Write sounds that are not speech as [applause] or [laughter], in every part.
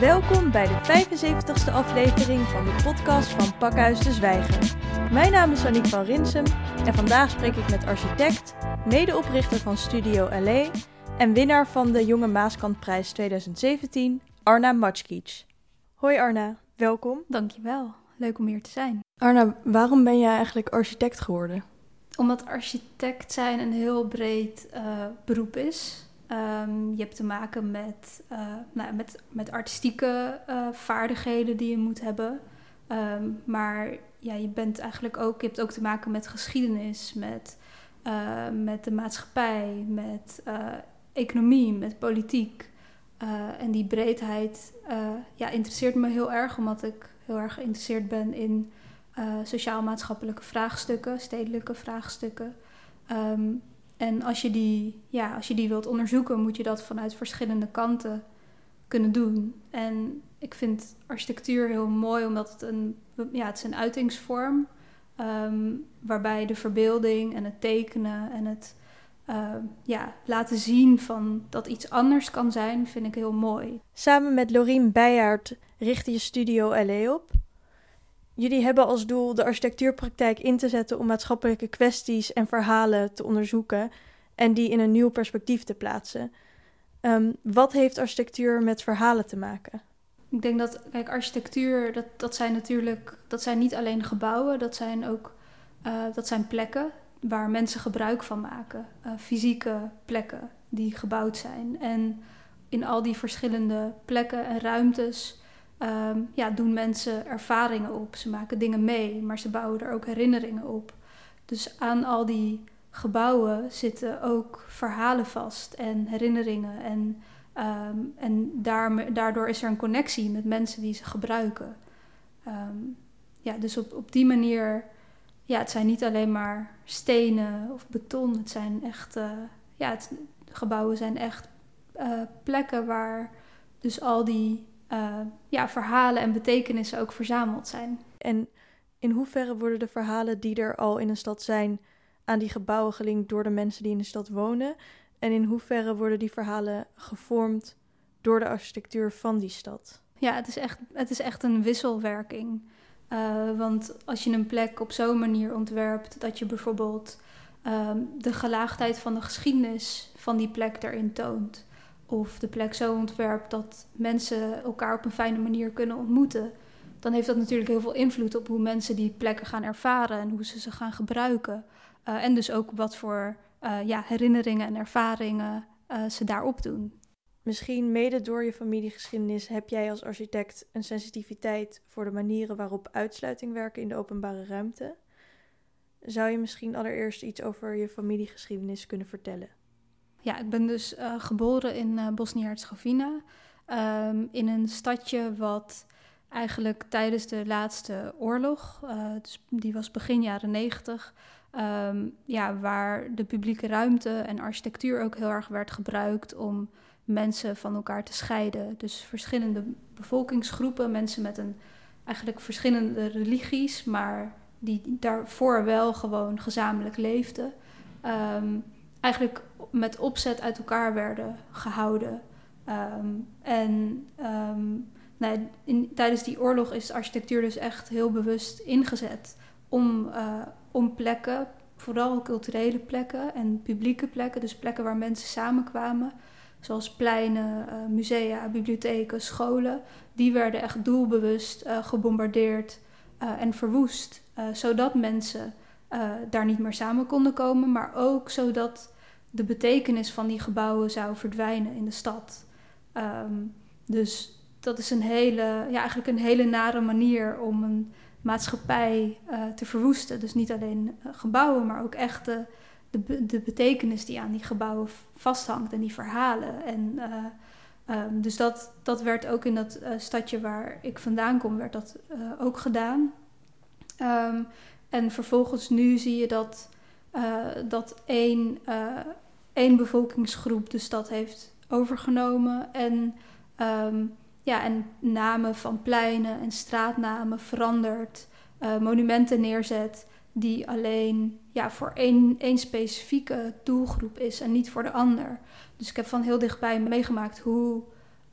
Welkom bij de 75ste aflevering van de podcast van Pakhuis de Zwijger. Mijn naam is Aniek van Rinsum en vandaag spreek ik met architect, medeoprichter van Studio LA en winnaar van de Jonge Maaskantprijs 2017, Arna Matschkic. Hoi Arna, welkom. Dankjewel, leuk om hier te zijn. Arna, waarom ben jij eigenlijk architect geworden? Omdat architect zijn een heel breed uh, beroep is. Um, je hebt te maken met, uh, nou, met, met artistieke uh, vaardigheden die je moet hebben. Um, maar ja, je bent eigenlijk ook, je hebt ook te maken met geschiedenis, met, met de maatschappij, met economie, met politiek. en die breedheid ja, interesseert me heel erg, omdat ik heel erg geïnteresseerd ben in sociaal-maatschappelijke vraagstukken, stedelijke vraagstukken. Um, en als je, die, ja, als je die wilt onderzoeken, moet je dat vanuit verschillende kanten kunnen doen. En ik vind architectuur heel mooi, omdat het een, ja, het is een uitingsvorm um, waarbij de verbeelding en het tekenen en het uh, ja, laten zien van dat iets anders kan zijn, vind ik heel mooi. Samen met Lorien Beijaard richtte je studio LA op. Jullie hebben als doel de architectuurpraktijk in te zetten om maatschappelijke kwesties en verhalen te onderzoeken en die in een nieuw perspectief te plaatsen. Um, wat heeft architectuur met verhalen te maken? Ik denk dat, kijk, architectuur, dat, dat zijn natuurlijk, dat zijn niet alleen gebouwen, dat zijn ook, uh, dat zijn plekken waar mensen gebruik van maken. Uh, fysieke plekken die gebouwd zijn. En in al die verschillende plekken en ruimtes um, ja, doen mensen ervaringen op. Ze maken dingen mee, maar ze bouwen er ook herinneringen op. Dus aan al die gebouwen zitten ook verhalen vast en herinneringen. En, um, en daar, daardoor is er een connectie met mensen die ze gebruiken. Um, ja, dus op, op die manier, ja, het zijn niet alleen maar stenen of beton. Het zijn echt, uh, ja, het, gebouwen zijn echt uh, plekken waar dus al die uh, ja, verhalen en betekenissen ook verzameld zijn. En in hoeverre worden de verhalen die er al in een stad zijn aan die gebouwen gelinkt door de mensen die in de stad wonen? En in hoeverre worden die verhalen gevormd door de architectuur van die stad? Ja, het is echt, het is echt een wisselwerking. Uh, want als je een plek op zo'n manier ontwerpt dat je bijvoorbeeld um, de gelaagdheid van de geschiedenis van die plek erin toont of de plek zo ontwerpt dat mensen elkaar op een fijne manier kunnen ontmoeten, dan heeft dat natuurlijk heel veel invloed op hoe mensen die plekken gaan ervaren en hoe ze ze gaan gebruiken. Uh, en dus ook wat voor uh, ja, herinneringen en ervaringen uh, ze daarop doen. Misschien mede door je familiegeschiedenis heb jij als architect een sensitiviteit voor de manieren waarop uitsluiting werken in de openbare ruimte. Zou je misschien allereerst iets over je familiegeschiedenis kunnen vertellen? Ja, ik ben dus uh, geboren in uh, Bosnië-Herzegovina. Um, in een stadje wat eigenlijk tijdens de laatste oorlog, uh, dus die was begin jaren negentig, um, ja, waar de publieke ruimte en architectuur ook heel erg werd gebruikt om mensen van elkaar te scheiden. Dus verschillende bevolkingsgroepen, mensen met een eigenlijk verschillende religies, maar die daarvoor wel gewoon gezamenlijk leefden. Um, eigenlijk met opzet uit elkaar werden gehouden. Um, en um, nou, in, tijdens die oorlog is architectuur dus echt heel bewust ingezet om, uh, om plekken, vooral culturele plekken en publieke plekken, dus plekken waar mensen samenkwamen, zoals pleinen, uh, musea, bibliotheken, scholen, die werden echt doelbewust uh, gebombardeerd en verwoest, zodat mensen daar niet meer samen konden komen, maar ook zodat de betekenis van die gebouwen zou verdwijnen in de stad. Um, dus dat is een hele, ja, eigenlijk een hele nare manier om een maatschappij uh, te verwoesten. Dus niet alleen uh, gebouwen, maar ook echt de, de, betekenis die aan die gebouwen vasthangt en die verhalen. En, uh, um, dus dat, dat werd ook in dat stadje waar ik vandaan kom, werd dat ook gedaan. Um, en vervolgens nu zie je dat, dat één één bevolkingsgroep de stad heeft overgenomen. En, um, ja, en namen van pleinen en straatnamen verandert, uh, monumenten neerzet die alleen ja, voor één, specifieke doelgroep is en niet voor de ander. Dus ik heb van heel dichtbij meegemaakt hoe,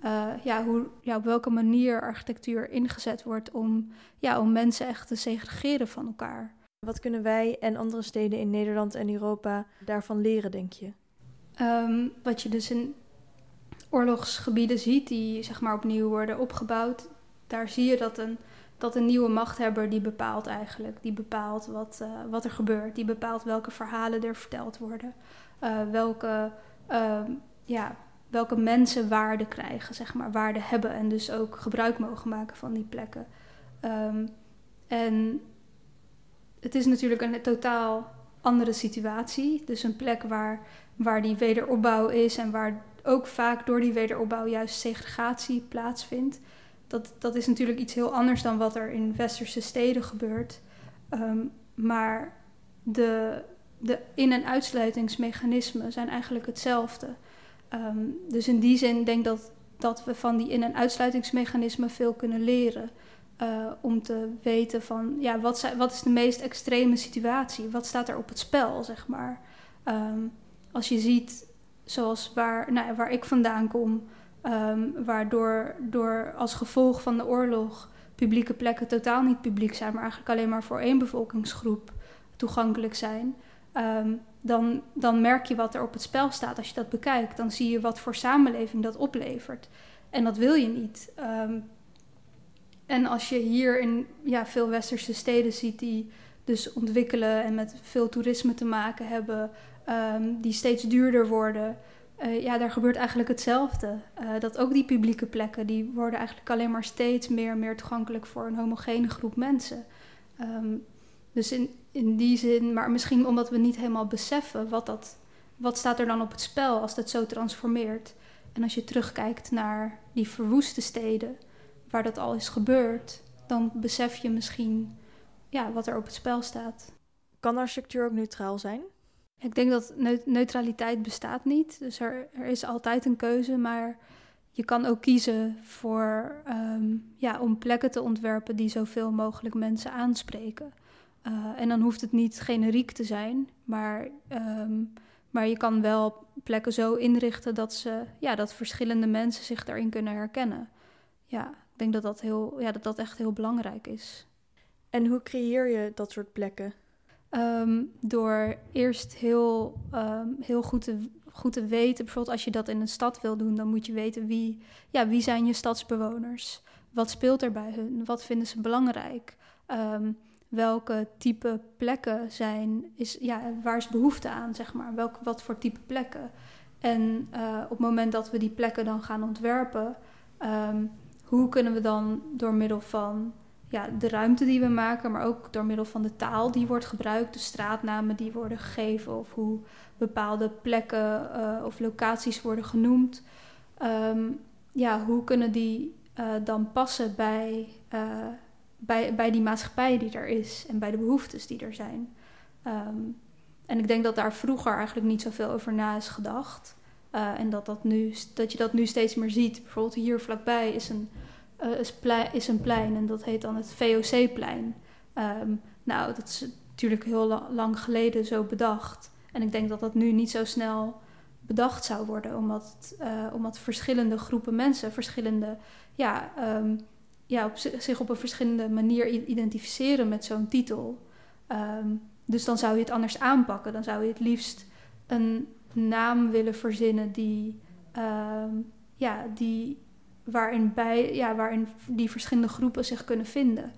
uh, ja, hoe, ja, op welke manier architectuur ingezet wordt om, ja, om mensen echt te segregeren van elkaar. Wat kunnen wij en andere steden in Nederland en Europa daarvan leren, denk je? Um, wat je dus in oorlogsgebieden ziet, die zeg maar opnieuw worden opgebouwd, daar zie je dat een, dat een nieuwe machthebber die bepaalt eigenlijk. Die bepaalt wat, uh, wat er gebeurt. Die bepaalt welke verhalen er verteld worden. Uh, welke, uh, ja, welke mensen waarde krijgen, zeg maar, waarde hebben en dus ook gebruik mogen maken van die plekken. Um, en het is natuurlijk een totaal andere situatie. Dus een plek waar, waar die wederopbouw is en waar ook vaak door die wederopbouw juist segregatie plaatsvindt. Dat, dat is natuurlijk iets heel anders dan wat er in westerse steden gebeurt. Um, maar de, de in- en uitsluitingsmechanismen zijn eigenlijk hetzelfde. Um, dus in die zin denk ik dat, dat we van die in- en uitsluitingsmechanismen veel kunnen leren. Uh, om te weten van, ja, wat, wat is de meest extreme situatie? Wat staat er op het spel, zeg maar? Um, als je ziet, zoals waar, nou, waar ik vandaan kom, um, waardoor door als gevolg van de oorlog publieke plekken totaal niet publiek zijn, maar eigenlijk alleen maar voor één bevolkingsgroep toegankelijk zijn, um, dan, dan merk je wat er op het spel staat. Als je dat bekijkt, dan zie je wat voor samenleving dat oplevert. En dat wil je niet. Um, en als je hier in ja, veel westerse steden ziet die dus ontwikkelen en met veel toerisme te maken hebben, um, die steeds duurder worden, uh, ja, daar gebeurt eigenlijk hetzelfde. Uh, dat ook die publieke plekken, die worden eigenlijk alleen maar steeds meer meer toegankelijk voor een homogene groep mensen. Um, dus in, in die zin, maar misschien omdat we niet helemaal beseffen wat, dat, wat staat er dan op het spel als dat zo transformeert. En als je terugkijkt naar die verwoeste steden, waar dat al is gebeurd, dan besef je misschien ja, wat er op het spel staat. Kan architectuur ook neutraal zijn? Ik denk dat neutraliteit bestaat niet. Dus er, er is altijd een keuze, maar je kan ook kiezen voor, um, ja, om plekken te ontwerpen die zoveel mogelijk mensen aanspreken. Uh, en dan hoeft het niet generiek te zijn, maar, um, maar je kan wel plekken zo inrichten dat, ze, ja, dat verschillende mensen zich daarin kunnen herkennen. Ja, ik denk dat dat, heel, ja, dat dat echt heel belangrijk is. En hoe creëer je dat soort plekken? Um, door eerst heel, um, heel goed, te, goed te weten, bijvoorbeeld als je dat in een stad wil doen, dan moet je weten wie, ja, wie zijn je stadsbewoners? Wat speelt er bij hun? Wat vinden ze belangrijk? Um, welke type plekken zijn, is, ja, waar is behoefte aan, zeg maar? Welk, wat voor type plekken? En uh, op het moment dat we die plekken dan gaan ontwerpen, hoe kunnen we dan door middel van ja, de ruimte die we maken, maar ook door middel van de taal die wordt gebruikt, de straatnamen die worden gegeven of hoe bepaalde plekken uh, of locaties worden genoemd. Um, ja, hoe kunnen die uh, dan passen bij, uh, bij, bij die maatschappij die er is en bij de behoeftes die er zijn. Um, en ik denk dat daar vroeger eigenlijk niet zoveel over na is gedacht. en dat, dat, nu, dat je dat nu steeds meer ziet. Bijvoorbeeld hier vlakbij is een uh, is, is, een plein en dat heet dan het VOC-plein. Um, nou, dat is natuurlijk heel la lang geleden zo bedacht. En ik denk dat dat nu niet zo snel bedacht zou worden, omdat, het, uh, omdat verschillende groepen mensen, verschillende, ja, um, ja op zich op een verschillende manier identificeren met zo'n titel. Um, dus dan zou je het anders aanpakken. Dan zou je het liefst een naam willen verzinnen die, ja, die waarin, bij, ja, waarin die verschillende groepen zich kunnen vinden.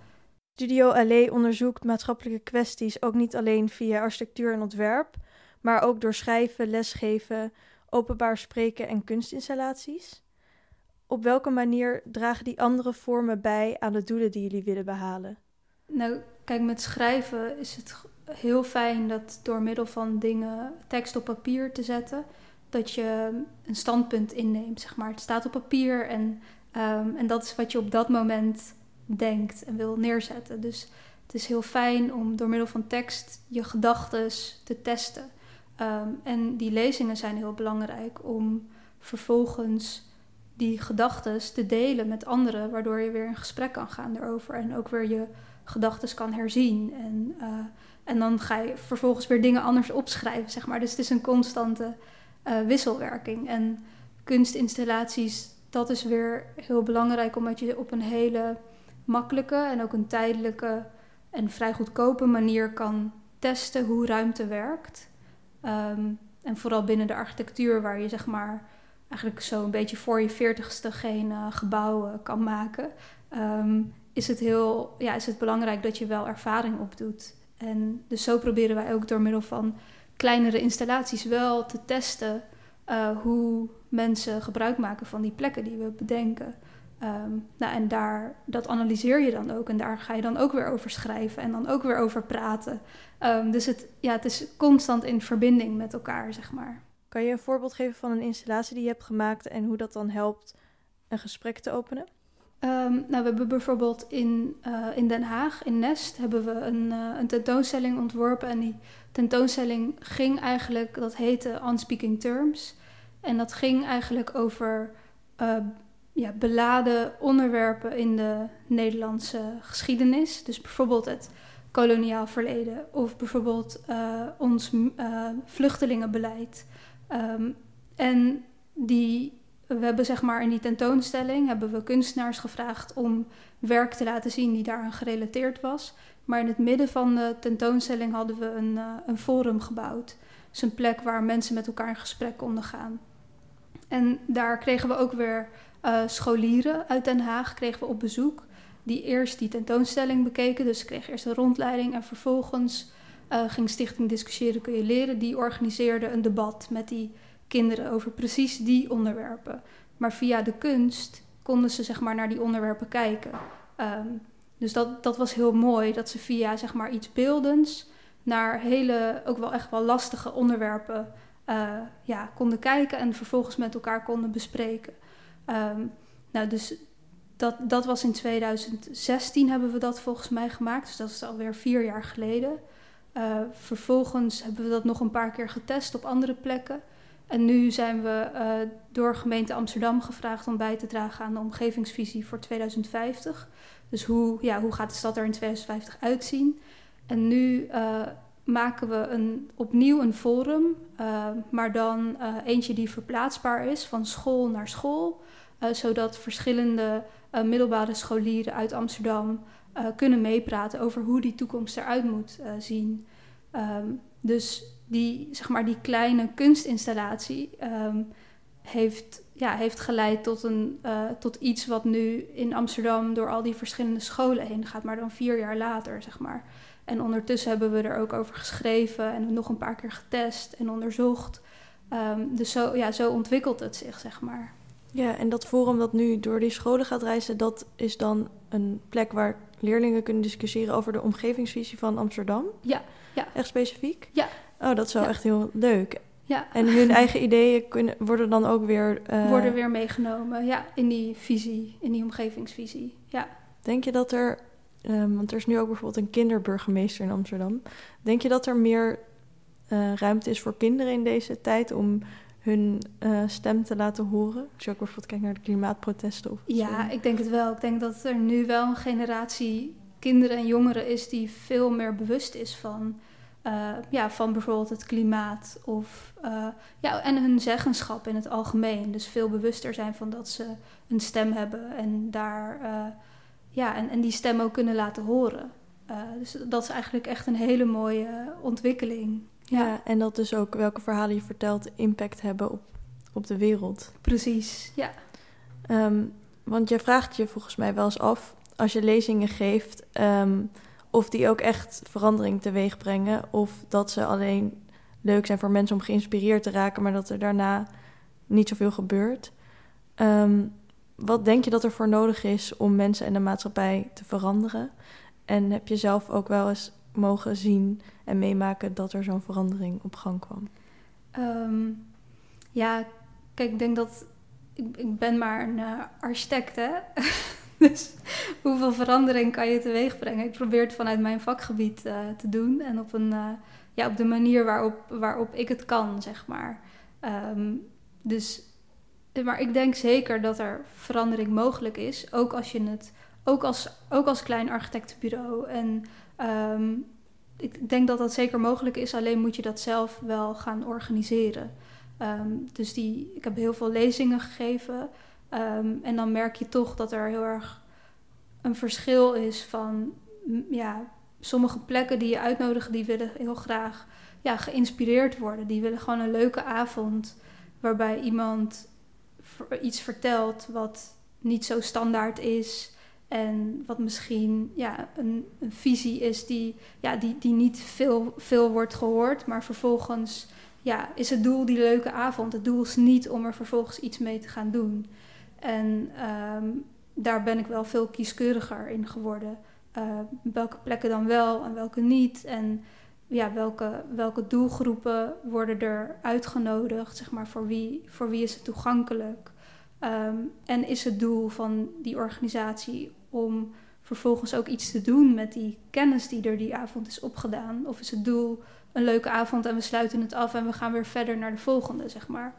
Studio LA onderzoekt maatschappelijke kwesties ook niet alleen via architectuur en ontwerp, maar ook door schrijven, lesgeven, openbaar spreken en kunstinstallaties. Op welke manier dragen die andere vormen bij aan de doelen die jullie willen behalen? Nou, kijk, met schrijven is het heel fijn dat door middel van dingen tekst op papier te zetten, dat je een standpunt inneemt, zeg maar. Het staat op papier en, um, en dat is wat je op dat moment denkt en wil neerzetten. Dus het is heel fijn om door middel van tekst je gedachten te testen. Um, en die lezingen zijn heel belangrijk om vervolgens die gedachten te delen met anderen, waardoor je weer in gesprek kan gaan erover en ook weer je gedachten kan herzien. En, uh, En dan ga je vervolgens weer dingen anders opschrijven, zeg maar. Dus het is een constante uh, wisselwerking. En kunstinstallaties, dat is weer heel belangrijk, omdat je op een hele makkelijke en ook een tijdelijke en vrij goedkope manier kan testen hoe ruimte werkt. Ehm, en vooral binnen de architectuur, waar je zeg maar eigenlijk zo een beetje voor je veertigste geen uh, gebouwen kan maken, ehm, is, het heel, ja, is het belangrijk dat je wel ervaring opdoet. En dus zo proberen wij ook door middel van kleinere installaties wel te testen uh, hoe mensen gebruik maken van die plekken die we bedenken. Um, nou, en daar, dat analyseer je dan ook en daar ga je dan ook weer over schrijven en dan ook weer over praten. Um, dus het, ja, het is constant in verbinding met elkaar, zeg maar. Kan je een voorbeeld geven van een installatie die je hebt gemaakt en hoe dat dan helpt een gesprek te openen? Um, nou, we hebben bijvoorbeeld in, uh, in Den Haag, in Nest, hebben we een, uh, een tentoonstelling ontworpen. En die tentoonstelling ging eigenlijk, dat heette Unspeaking Terms. En dat ging eigenlijk over uh, ja, beladen onderwerpen in de Nederlandse geschiedenis. Dus bijvoorbeeld het koloniaal verleden of bijvoorbeeld ons vluchtelingenbeleid. Um, en die we hebben zeg maar in die tentoonstelling hebben we kunstenaars gevraagd om werk te laten zien die daaraan gerelateerd was. Maar in het midden van de tentoonstelling hadden we een, uh, een forum gebouwd. Dus een plek waar mensen met elkaar in gesprek konden gaan. En daar kregen we ook weer uh, scholieren uit Den Haag kregen we op bezoek. Die eerst die tentoonstelling bekeken. Dus ze kregen eerst een rondleiding en vervolgens uh, ging Stichting Discussiëren kun je leren. Die organiseerde een debat met die kinderen over precies die onderwerpen. Maar via de kunst konden ze zeg maar naar die onderwerpen kijken. Um, dus dat, dat was heel mooi, dat ze via zeg maar iets beeldends naar hele, ook wel echt wel lastige onderwerpen uh, ja, konden kijken en vervolgens met elkaar konden bespreken. Um, nou, dus dat, dat was in 2016 hebben we dat volgens mij gemaakt, dus dat is alweer vier jaar geleden. Uh, vervolgens hebben we dat nog een paar keer getest op andere plekken. En nu zijn we uh, door gemeente Amsterdam gevraagd om bij te dragen aan de omgevingsvisie voor 2050. Dus hoe, ja, hoe gaat de stad er in 2050 uitzien? En nu uh, maken we een, opnieuw een forum, uh, maar dan eentje die verplaatsbaar is van school naar school. zodat verschillende middelbare scholieren uit Amsterdam kunnen meepraten over hoe die toekomst eruit moet zien. Um, dus die, zeg maar, die kleine kunstinstallatie um, heeft, ja, heeft geleid tot, een, uh, tot iets wat nu in Amsterdam door al die verschillende scholen heen gaat, maar dan vier jaar later, zeg maar. En ondertussen hebben we er ook over geschreven en nog een paar keer getest en onderzocht. Um, dus zo, ja, zo ontwikkelt het zich, zeg maar. Ja, en dat forum dat nu door die scholen gaat reizen, dat is dan een plek waar leerlingen kunnen discussiëren over de omgevingsvisie van Amsterdam? Ja, ja. Echt specifiek? Ja. Oh, dat is wel Ja. echt heel leuk. Ja. En hun eigen ideeën kunnen, worden dan ook weer... eh, Worden weer meegenomen, ja, in die visie, in die omgevingsvisie. Ja. Denk je dat er... ehm, want er is nu ook bijvoorbeeld een kinderburgemeester in Amsterdam. Denk je dat er meer eh, ruimte is voor kinderen in deze tijd... om hun eh, stem te laten horen? Als je ook bijvoorbeeld kijkt naar de klimaatprotesten of Ja, zo. ik denk het wel. Ik denk dat er nu wel een generatie kinderen en jongeren is die veel meer bewust is van, eh, ja, van bijvoorbeeld het klimaat of, eh, ja, en hun zeggenschap in het algemeen. Dus veel bewuster zijn van dat ze een stem hebben en, daar, eh, ja, en, en die stem ook kunnen laten horen. Dus dat is eigenlijk echt een hele mooie ontwikkeling. Ja. en dat dus ook welke verhalen je vertelt impact hebben op, op de wereld. Precies, ja. Ehm, want je vraagt je volgens mij wel eens af, als je lezingen geeft, ehm, of die ook echt verandering teweeg brengen. Of dat ze alleen leuk zijn voor mensen om geïnspireerd te raken, maar dat er daarna niet zoveel gebeurt. Ehm, wat denk je dat er voor nodig is om mensen en de maatschappij te veranderen? En heb je zelf ook wel eens mogen zien en meemaken dat er zo'n verandering op gang kwam? Ehm, ja, kijk, ik denk dat ik, ik ben maar een eh, architect, hè. [laughs] [laughs] dus hoeveel verandering kan je teweeg brengen? Ik probeer het vanuit mijn vakgebied eh, te doen en op, een, eh, ja, op de manier waarop, waarop ik het kan, zeg maar. Ehm, dus, maar ik denk zeker dat er verandering mogelijk is, ook als je het, ook als, ook als klein architectenbureau. En ehm, ik denk dat dat zeker mogelijk is, alleen moet je dat zelf wel gaan organiseren. Ehm, dus die, ik heb heel veel lezingen gegeven. Ehm, en dan merk je toch dat er heel erg een verschil is van ja, sommige plekken die je uitnodigen, die willen heel graag ja, geïnspireerd worden. Die willen gewoon een leuke avond waarbij iemand iets vertelt wat niet zo standaard is. En wat misschien ja, een, een visie is die, ja, die, die niet veel, veel wordt gehoord. Maar vervolgens ja, is het doel die leuke avond. Het doel is niet om er vervolgens iets mee te gaan doen. En ehm, daar ben ik wel veel kieskeuriger in geworden. Uh, welke plekken dan wel en welke niet. En ja, welke, welke doelgroepen worden er uitgenodigd? Zeg maar, voor wie, voor wie is het toegankelijk? Ehm, en is het doel van die organisatie om vervolgens ook iets te doen met die kennis die er die avond is opgedaan? Of is het doel een leuke avond en we sluiten het af en we gaan weer verder naar de volgende, zeg maar?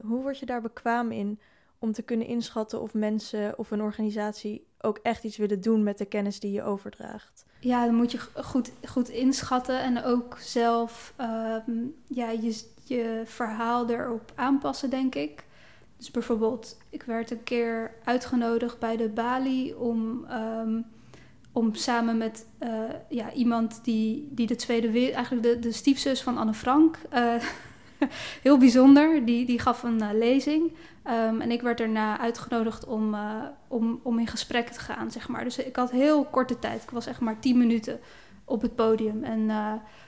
Hoe word je daar bekwaam in om te kunnen inschatten of mensen of een organisatie ook echt iets willen doen met de kennis die je overdraagt? Ja, dan moet je goed, goed inschatten en ook zelf ehm, ja, je, je verhaal erop aanpassen, denk ik. Dus bijvoorbeeld, ik werd een keer uitgenodigd bij de Bali om, ehm, om samen met uh, ja, iemand die, die de Tweede Wereld, eigenlijk de, de stiefzus van Anne Frank, uh, [laughs] [laughs] heel bijzonder, die, die gaf een uh, lezing. Um, en ik werd daarna uitgenodigd om, om, om in gesprek te gaan, zeg maar. Dus ik had heel korte tijd, ik was echt maar tien minuten op het podium. En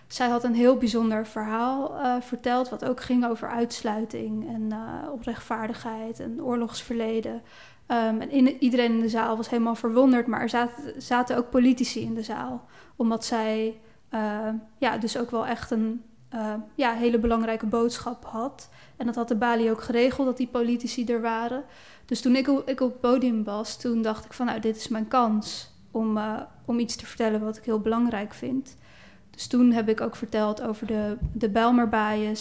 zij had een heel bijzonder verhaal verteld, wat ook ging over uitsluiting en onrechtvaardigheid en oorlogsverleden. Um, en iedereen in de zaal was helemaal verwonderd, maar er zaten, zaten ook politici in de zaal, omdat zij ja, dus ook wel echt een ja, hele belangrijke boodschap had. En dat had de Bali ook geregeld, dat die politici er waren. Dus toen ik, ik op het podium was, toen dacht ik van nou, dit is mijn kans om, om iets te vertellen wat ik heel belangrijk vind. Dus toen heb ik ook verteld over de, de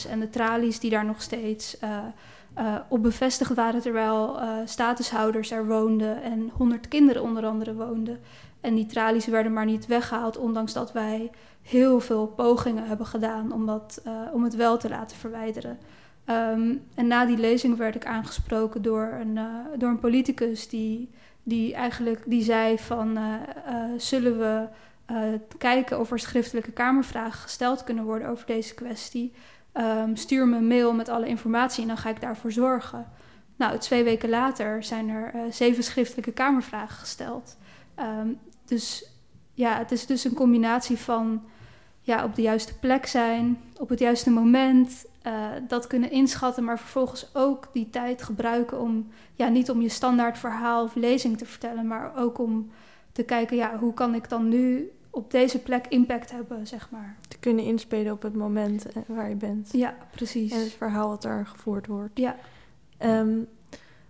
en de tralies die daar nog steeds uh, op bevestigd waren, terwijl statushouders er woonden en honderd kinderen onder andere woonden. En die tralies werden maar niet weggehaald, ondanks dat wij heel veel pogingen hebben gedaan om, dat, om het wel te laten verwijderen. Um, en na die lezing werd ik aangesproken door een, door een politicus die, die eigenlijk die zei van zullen we kijken of er schriftelijke kamervragen gesteld kunnen worden over deze kwestie. Um, stuur me een mail met alle informatie en dan ga ik daarvoor zorgen. Nou, twee weken later zijn er zeven schriftelijke kamervragen gesteld. Um, dus ja, het is dus een combinatie van ja, op de juiste plek zijn, op het juiste moment, uh, dat kunnen inschatten, maar vervolgens ook die tijd gebruiken om ja, niet om je standaard verhaal of lezing te vertellen, maar ook om te kijken, ja, hoe kan ik dan nu op deze plek impact hebben, zeg maar. Te kunnen inspelen op het moment eh, waar je bent. Ja, precies. En het verhaal wat er gevoerd wordt. Ja. Um,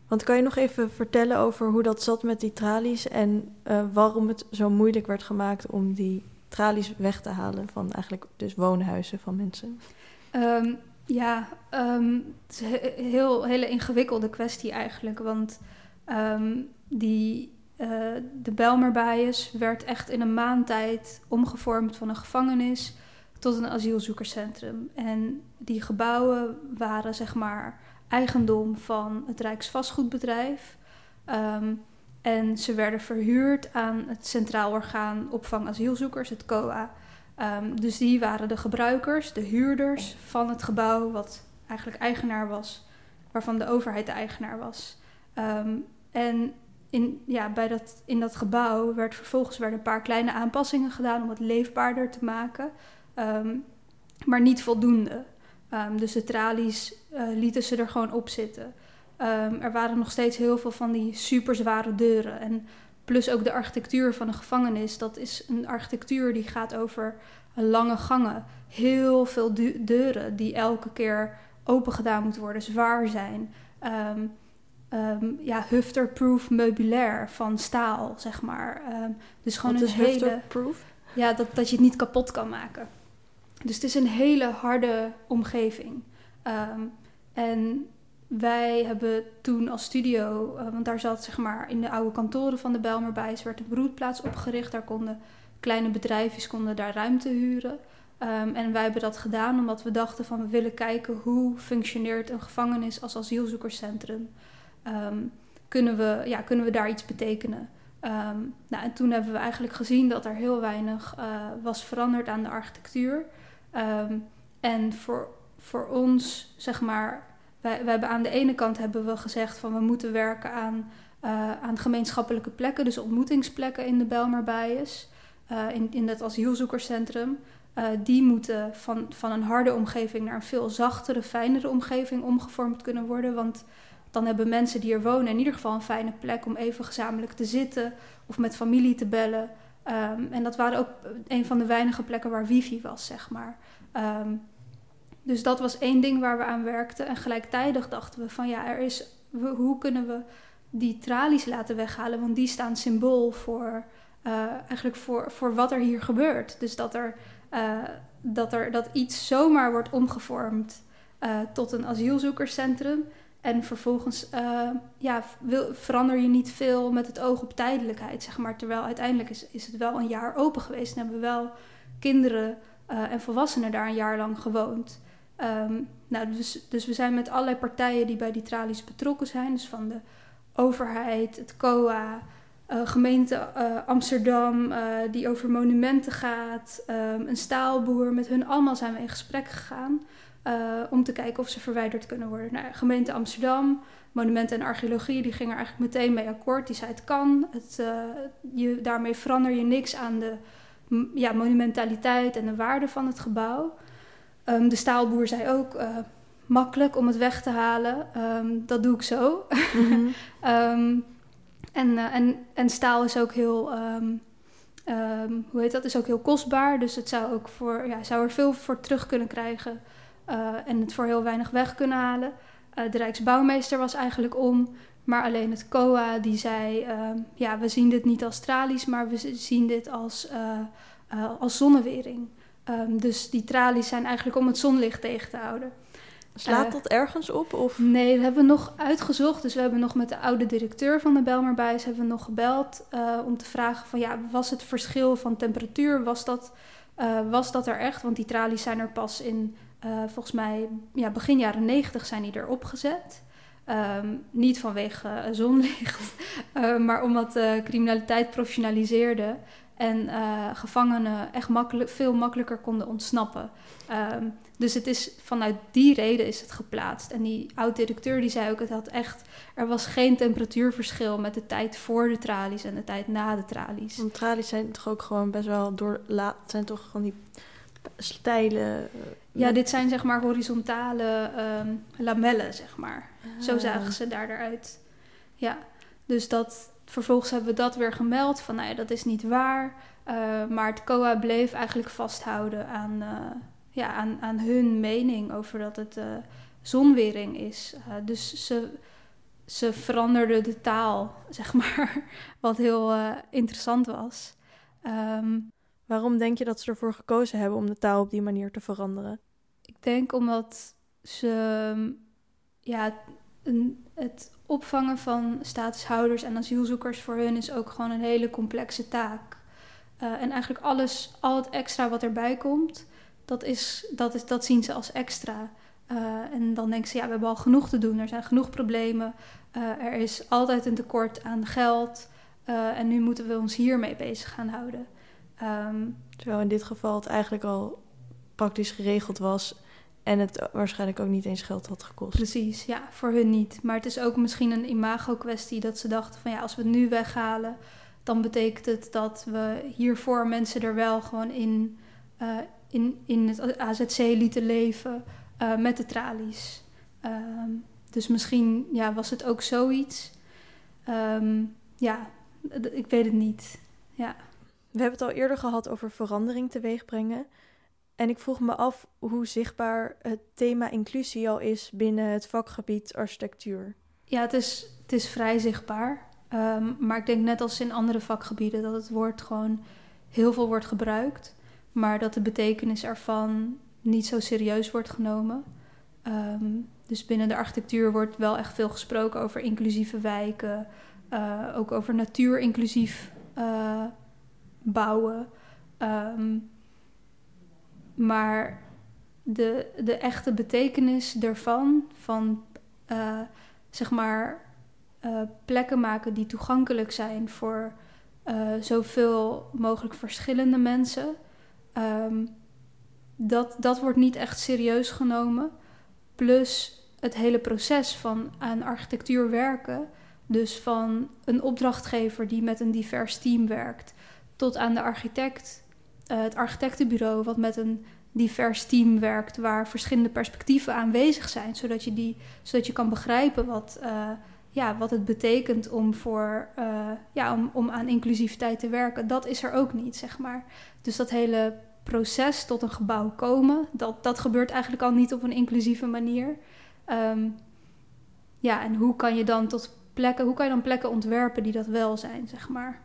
want kan je nog even vertellen over hoe dat zat met die tralies en uh, waarom het zo moeilijk werd gemaakt om die tralies weg te halen van eigenlijk dus woonhuizen van mensen? Um, ja, um, het is een heel, hele ingewikkelde kwestie eigenlijk, want die uh, de Belmer werd echt in een maand tijd omgevormd van een gevangenis tot een asielzoekerscentrum. En die gebouwen waren zeg maar eigendom van het Rijksvastgoedbedrijf. En ze werden verhuurd aan het Centraal Orgaan Opvang Asielzoekers, het COA. Um, dus die waren de gebruikers, de huurders van het gebouw, wat eigenlijk eigenaar was, waarvan de overheid de eigenaar was. Um, en in, ja, bij dat, in dat gebouw werd vervolgens werden een paar kleine aanpassingen gedaan om het leefbaarder te maken, um, maar niet voldoende. Dus de tralies uh, lieten ze er gewoon op zitten. Um, er waren nog steeds heel veel van die super zware deuren. En plus ook de architectuur van een gevangenis. Dat is een architectuur die gaat over lange gangen. Heel veel deuren die elke keer open gedaan moeten worden, zwaar zijn. Um, um, ja, hufterproof meubilair van staal, zeg maar. Dus gewoon Wat een hele. Ja, dat, dat je het niet kapot kan maken. Dus het is een hele harde omgeving. En wij hebben toen als studio, uh, want daar zat zeg maar in de oude kantoren van de Bijlmerbuis, werd een broedplaats opgericht. Daar konden kleine bedrijfjes konden daar ruimte huren. Ehm, en wij hebben dat gedaan omdat we dachten van we willen kijken hoe functioneert een gevangenis als asielzoekerscentrum. Um, kunnen, we, ja, kunnen we daar iets betekenen? Um, nou, en toen hebben we eigenlijk gezien dat er heel weinig uh, was veranderd aan de architectuur. en voor, voor ons, zeg maar, wij, hebben aan de ene kant hebben we gezegd van we moeten werken aan, uh, aan gemeenschappelijke plekken, dus ontmoetingsplekken in de Belmarbijes, uh, in, in het asielzoekerscentrum. Uh, die moeten van, van een harde omgeving naar een veel zachtere, fijnere omgeving omgevormd kunnen worden. Want dan hebben mensen die er wonen in ieder geval een fijne plek om even gezamenlijk te zitten of met familie te bellen. Um, en dat waren ook een van de weinige plekken waar wifi was, zeg maar. Um, dus dat was één ding waar we aan werkten. En gelijktijdig dachten we van ja, er is, we, hoe kunnen we die tralies laten weghalen? Want die staan symbool voor, uh, eigenlijk voor, voor wat er hier gebeurt. Dus dat er uh, dat, er, dat iets zomaar wordt omgevormd uh, tot een asielzoekerscentrum. En vervolgens ja, wil, verander je niet veel met het oog op tijdelijkheid, zeg maar. Terwijl uiteindelijk is, is het wel een jaar open geweest en hebben wel kinderen en volwassenen daar een jaar lang gewoond. Um, nou, dus, dus we zijn met allerlei partijen die bij die tralies betrokken zijn. Dus van de overheid, het COA, uh, gemeente uh, Amsterdam, uh, die over monumenten gaat, um, een staalboer. Met hun allemaal zijn we in gesprek gegaan om te kijken of ze verwijderd kunnen worden. Nou, gemeente Amsterdam, monumenten en archeologie, die gingen er eigenlijk meteen mee akkoord. Die zei het kan, het, je, daarmee verander je niks aan de ja, monumentaliteit en de waarde van het gebouw. Um, de staalboer zei ook makkelijk om het weg te halen. Um, dat doe ik zo. Mm -hmm. um, En, uh, en, en staal is ook heel, hoe heet dat, is ook heel kostbaar. Dus het zou, ook voor, ja, zou er veel voor terug kunnen krijgen uh, en het voor heel weinig weg kunnen halen. De Rijksbouwmeester was eigenlijk om, maar alleen het COA die zei, ja, we zien dit niet als tralies, maar we zien dit als, als zonnewering. Dus die tralies zijn eigenlijk om het zonlicht tegen te houden. Slaat dat ergens op? Of? Nee, dat hebben we nog uitgezocht. Dus we hebben nog met de oude directeur van de Belmarbijs hebben we nog gebeld uh, om te vragen van ja, was het verschil van temperatuur, was dat, uh, was dat er echt? Want die tralies zijn er pas in, volgens mij, ja, begin jaren negentig zijn die erop gezet. Um, niet vanwege zonlicht, [laughs] maar omdat de criminaliteit professionaliseerde en uh, gevangenen echt makkelijk, veel makkelijker konden ontsnappen. Um, dus het is vanuit die reden is het geplaatst. En die oud-directeur die zei ook, het had echt, er was geen temperatuurverschil met de tijd voor de tralies en de tijd na de tralies. Want tralies zijn toch ook gewoon best wel door, zijn toch gewoon die steile. Uh, ja, dit zijn zeg maar horizontale um, lamellen, zeg maar. Ah. Zo zagen ze daar eruit. Ja, dus dat, vervolgens hebben we dat weer gemeld van, nou ja, dat is niet waar. Uh, maar het COA bleef eigenlijk vasthouden aan, uh, ja, aan, aan hun mening over dat het uh, zonwering is. dus ze, ze veranderden de taal, [laughs] zeg maar, wat heel interessant was. Um, Waarom denk je dat ze ervoor gekozen hebben om de taal op die manier te veranderen? Ik denk omdat ze ja, een, het opvangen van statushouders en asielzoekers voor hun is ook gewoon een hele complexe taak. Uh, en eigenlijk alles, al het extra wat erbij komt, dat, is, dat, is, dat zien ze als extra. Uh, en dan denken ze, ja, we hebben al genoeg te doen. Er zijn genoeg problemen. Uh, er is altijd een tekort aan geld. en nu moeten we ons hiermee bezig gaan houden. Um, Terwijl in dit geval het eigenlijk al praktisch geregeld was en het waarschijnlijk ook niet eens geld had gekost. Precies, ja, voor hun niet. Maar het is ook misschien een imago-kwestie dat ze dachten van ja, als we het nu weghalen, dan betekent het dat we hiervoor mensen er wel gewoon in, uh, in, in het AZC lieten leven uh, met de tralies. Um, dus misschien ja, was het ook zoiets. Um, ja, ik weet het niet. Ja. We hebben het al eerder gehad over verandering teweeg brengen. En ik vroeg me af hoe zichtbaar het thema inclusie al is binnen het vakgebied architectuur. Ja, het is, het is vrij zichtbaar. Um, maar ik denk net als in andere vakgebieden dat het woord gewoon heel veel wordt gebruikt. Maar dat de betekenis ervan niet zo serieus wordt genomen. Um, dus binnen de architectuur wordt wel echt veel gesproken over inclusieve wijken. Uh, ook over natuurinclusief uh, bouwen. Ehm, maar de, de echte betekenis ervan, van uh, zeg maar uh, plekken maken die toegankelijk zijn voor uh, zoveel mogelijk verschillende mensen, um, dat, dat wordt niet echt serieus genomen. Plus het hele proces van aan architectuur werken, dus van een opdrachtgever die met een divers team werkt, tot aan de architect, het architectenbureau wat met een divers team werkt waar verschillende perspectieven aanwezig zijn, zodat je, die, zodat je kan begrijpen wat, uh, ja, wat het betekent om, voor, uh, ja, om, om aan inclusiviteit te werken. Dat is er ook niet, zeg maar. Dus dat hele proces tot een gebouw komen, dat, dat gebeurt eigenlijk al niet op een inclusieve manier. Um, ja, en hoe kan je dan tot plekken, hoe kan je dan plekken ontwerpen die dat wel zijn, zeg maar?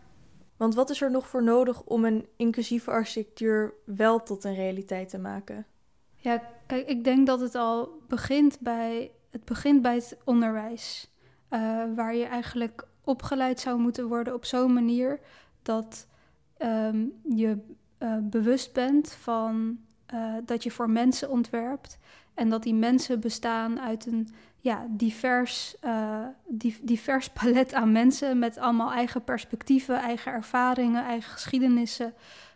Want wat is er nog voor nodig om een inclusieve architectuur wel tot een realiteit te maken? Ja, kijk, ik denk dat het al begint bij het, begint bij het onderwijs. Uh, waar je eigenlijk opgeleid zou moeten worden op zo'n manier dat um, je uh, bewust bent van uh, dat je voor mensen ontwerpt. En dat die mensen bestaan uit een ja, divers, uh, divers [laughs] palet aan mensen met allemaal eigen perspectieven, eigen ervaringen, eigen geschiedenissen.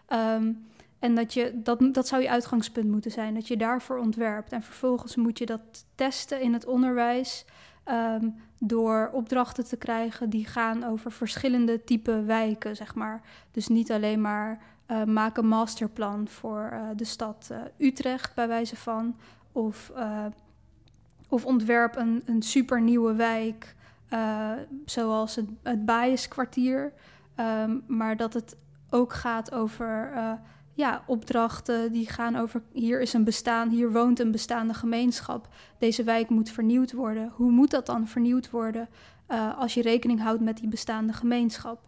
Um, en dat, je, dat, dat zou je uitgangspunt moeten zijn, dat je daarvoor ontwerpt. En vervolgens moet je dat testen in het onderwijs um, door opdrachten te krijgen die gaan over verschillende type wijken, zeg maar. Dus niet alleen maar uh, maak een masterplan voor uh, de stad Utrecht, bij wijze van, of of ontwerp een, een super nieuwe wijk, uh, zoals het, het. Um, maar dat het ook gaat over uh, ja, opdrachten die gaan over... hier is een bestaan, hier woont een bestaande gemeenschap. Deze wijk moet vernieuwd worden. Hoe moet dat dan vernieuwd worden uh, als je rekening houdt met die bestaande gemeenschap?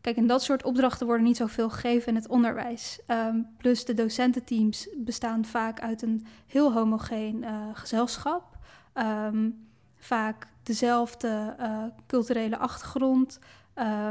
Kijk, en dat soort opdrachten worden niet zoveel gegeven in het onderwijs. Um, plus de docententeams bestaan vaak uit een heel homogeen gezelschap. Um, vaak dezelfde uh, culturele achtergrond.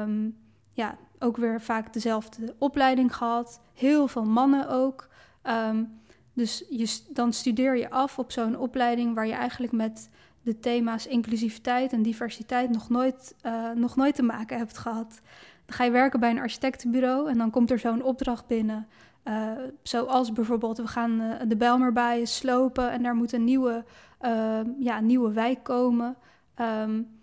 Um, ja, ook weer vaak dezelfde opleiding gehad. Heel veel mannen ook. Um, dus je, dan studeer je af op zo'n opleiding waar je eigenlijk met de thema's inclusiviteit en diversiteit nog nooit, uh, nog nooit te maken hebt gehad. Dan ga je werken bij een architectenbureau en dan komt er zo'n opdracht binnen. Uh, zoals bijvoorbeeld, we gaan de Bijlmerbijen slopen en daar moet een nieuwe uh, ja, nieuwe wijk komen. Um,